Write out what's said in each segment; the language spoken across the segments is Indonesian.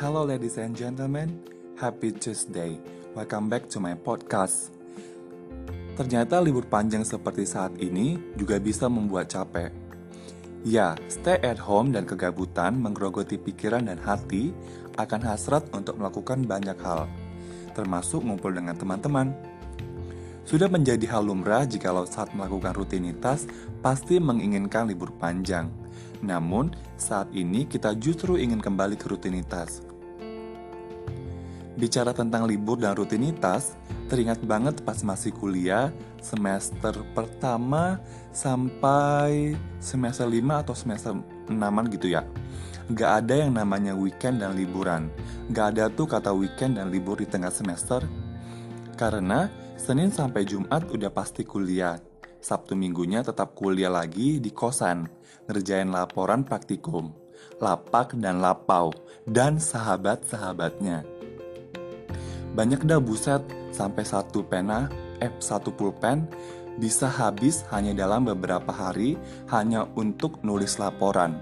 Hello ladies and gentlemen, happy Tuesday. Welcome back to my podcast. Ternyata libur panjang seperti saat ini juga bisa membuat capek. Ya, stay at home dan kegabutan menggerogoti pikiran dan hati akan hasrat untuk melakukan banyak hal, termasuk ngumpul dengan teman-teman. Sudah menjadi hal lumrah jikalau saat melakukan rutinitas pasti menginginkan libur panjang. Namun, saat ini kita justru ingin kembali ke rutinitas. Bicara tentang libur dan rutinitas, teringat banget pas masih kuliah semester pertama sampai semester 5 atau semester 6 gitu ya. Gak ada yang namanya weekend dan liburan. Gak ada tuh kata weekend dan libur di tengah semester. Karena Senin sampai Jumat udah pasti kuliah. Sabtu minggunya tetap kuliah lagi di kosan, ngerjain laporan praktikum, lapak dan lapau, dan sahabat-sahabatnya. Banyak dah buset, sampai satu pena, eh satu pulpen, bisa habis hanya dalam beberapa hari hanya untuk nulis laporan.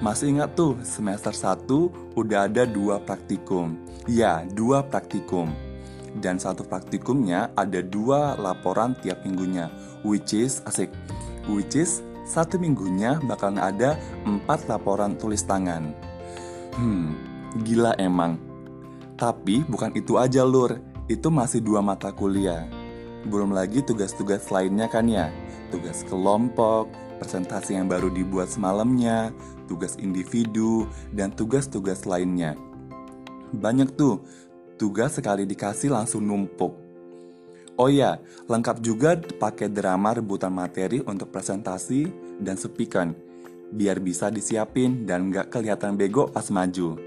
Masih ingat tuh, semester 1 udah ada dua praktikum. Ya, dua praktikum dan satu praktikumnya ada dua laporan tiap minggunya, which is asik, which is satu minggunya bakalan ada empat laporan tulis tangan. Hmm, gila emang. Tapi bukan itu aja lur, itu masih dua mata kuliah. Belum lagi tugas-tugas lainnya kan ya, tugas kelompok, presentasi yang baru dibuat semalamnya, tugas individu, dan tugas-tugas lainnya. Banyak tuh Tugas sekali dikasih langsung numpuk. Oh ya, lengkap juga pakai drama rebutan materi untuk presentasi dan sepikan, biar bisa disiapin dan nggak kelihatan bego pas maju.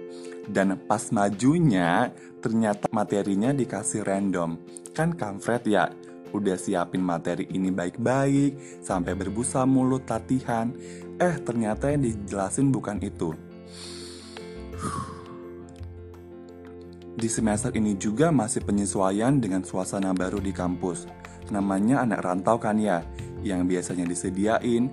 Dan pas majunya, ternyata materinya dikasih random. Kan kampret ya, udah siapin materi ini baik-baik, sampai berbusa mulut latihan. Eh, ternyata yang dijelasin bukan itu. Di semester ini juga masih penyesuaian dengan suasana baru di kampus. Namanya anak rantau kan ya, yang biasanya disediain,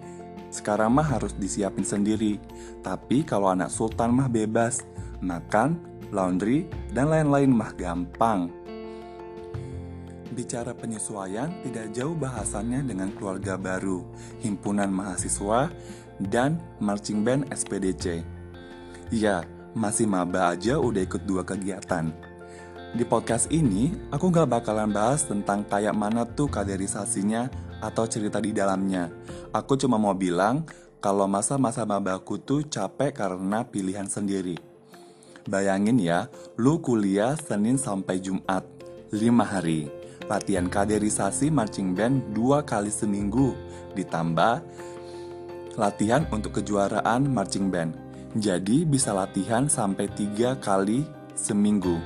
sekarang mah harus disiapin sendiri. Tapi kalau anak sultan mah bebas, makan, laundry, dan lain-lain mah gampang. Bicara penyesuaian, tidak jauh bahasannya dengan keluarga baru, himpunan mahasiswa, dan marching band SPDC. Ya, masih maba aja udah ikut dua kegiatan. Di podcast ini, aku gak bakalan bahas tentang kayak mana tuh kaderisasinya atau cerita di dalamnya. Aku cuma mau bilang kalau masa-masa mabaku tuh capek karena pilihan sendiri. Bayangin ya, lu kuliah Senin sampai Jumat, 5 hari. Latihan kaderisasi marching band dua kali seminggu, ditambah latihan untuk kejuaraan marching band jadi bisa latihan sampai tiga kali seminggu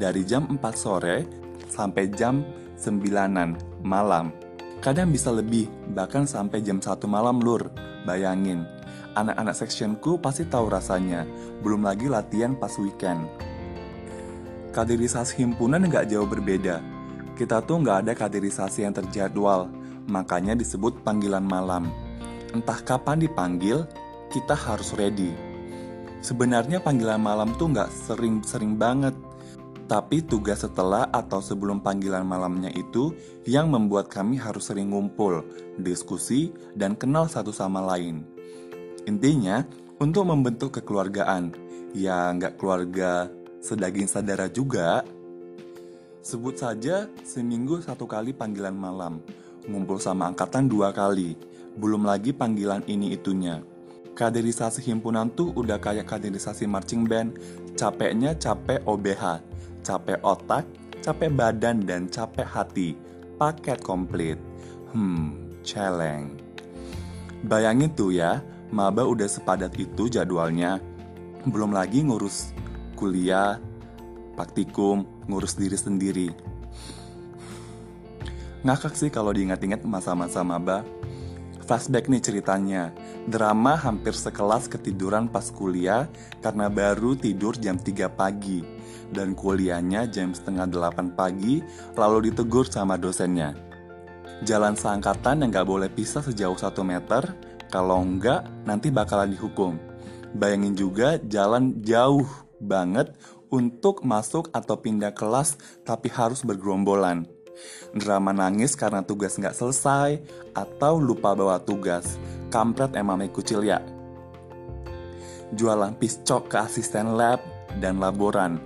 dari jam 4 sore sampai jam 9 malam. Kadang bisa lebih, bahkan sampai jam 1 malam lur. Bayangin, anak-anak sectionku pasti tahu rasanya, belum lagi latihan pas weekend. Kaderisasi himpunan nggak jauh berbeda. Kita tuh nggak ada kaderisasi yang terjadwal, makanya disebut panggilan malam. Entah kapan dipanggil, kita harus ready. Sebenarnya panggilan malam tuh nggak sering-sering banget, tapi tugas setelah atau sebelum panggilan malamnya itu yang membuat kami harus sering ngumpul, diskusi, dan kenal satu sama lain. Intinya, untuk membentuk kekeluargaan, ya nggak keluarga sedaging saudara juga. Sebut saja seminggu satu kali panggilan malam, ngumpul sama angkatan dua kali, belum lagi panggilan ini itunya kaderisasi himpunan tuh udah kayak kaderisasi marching band. Capeknya capek OBH, capek otak, capek badan, dan capek hati. Paket komplit. Hmm, celeng. Bayangin tuh ya, maba udah sepadat itu jadwalnya. Belum lagi ngurus kuliah, praktikum, ngurus diri sendiri. Ngakak sih kalau diingat-ingat masa-masa maba. Flashback nih ceritanya. Drama hampir sekelas ketiduran pas kuliah karena baru tidur jam 3 pagi. Dan kuliahnya jam setengah 8 pagi lalu ditegur sama dosennya. Jalan seangkatan yang gak boleh pisah sejauh 1 meter, kalau enggak nanti bakalan dihukum. Bayangin juga jalan jauh banget untuk masuk atau pindah kelas tapi harus bergerombolan. Drama nangis karena tugas nggak selesai atau lupa bawa tugas. Kampret emang kucil ya. Jualan piscok ke asisten lab dan laboran.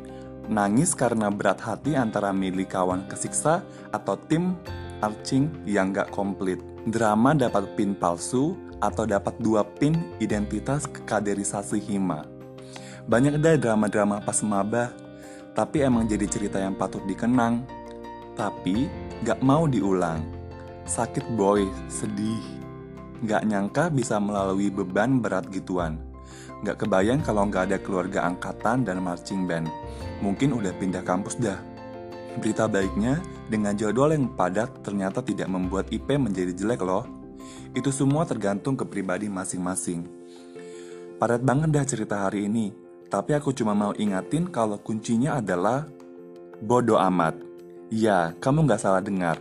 Nangis karena berat hati antara milik kawan kesiksa atau tim arching yang gak komplit. Drama dapat pin palsu atau dapat dua pin identitas kekaderisasi hima. Banyak deh drama-drama pas maba, tapi emang jadi cerita yang patut dikenang. Tapi gak mau diulang. Sakit boy, sedih. Gak nyangka bisa melalui beban berat gituan. Gak kebayang kalau nggak ada keluarga angkatan dan marching band. Mungkin udah pindah kampus dah. Berita baiknya, dengan jadwal yang padat ternyata tidak membuat IP menjadi jelek loh. Itu semua tergantung ke pribadi masing-masing. Padat banget dah cerita hari ini, tapi aku cuma mau ingatin kalau kuncinya adalah bodo amat. Ya, kamu nggak salah dengar.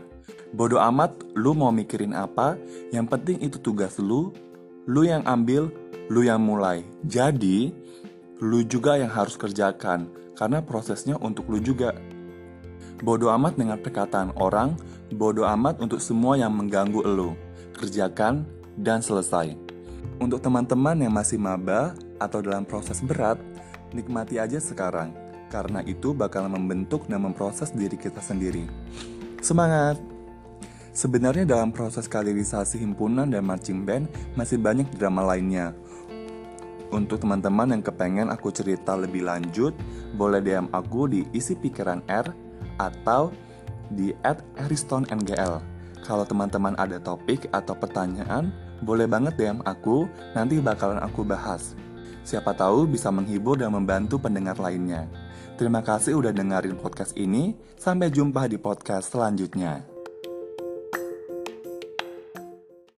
Bodo amat, lu mau mikirin apa, yang penting itu tugas lu, lu yang ambil, lu yang mulai. Jadi, lu juga yang harus kerjakan, karena prosesnya untuk lu juga. Bodoh amat dengan perkataan orang, bodoh amat untuk semua yang mengganggu lu. Kerjakan dan selesai. Untuk teman-teman yang masih maba atau dalam proses berat, nikmati aja sekarang, karena itu bakal membentuk dan memproses diri kita sendiri. Semangat! Sebenarnya dalam proses kaderisasi himpunan dan marching band masih banyak drama lainnya. Untuk teman-teman yang kepengen aku cerita lebih lanjut, boleh DM aku di isi pikiran R atau di @aristonngl. Kalau teman-teman ada topik atau pertanyaan, boleh banget DM aku, nanti bakalan aku bahas. Siapa tahu bisa menghibur dan membantu pendengar lainnya. Terima kasih udah dengerin podcast ini. Sampai jumpa di podcast selanjutnya.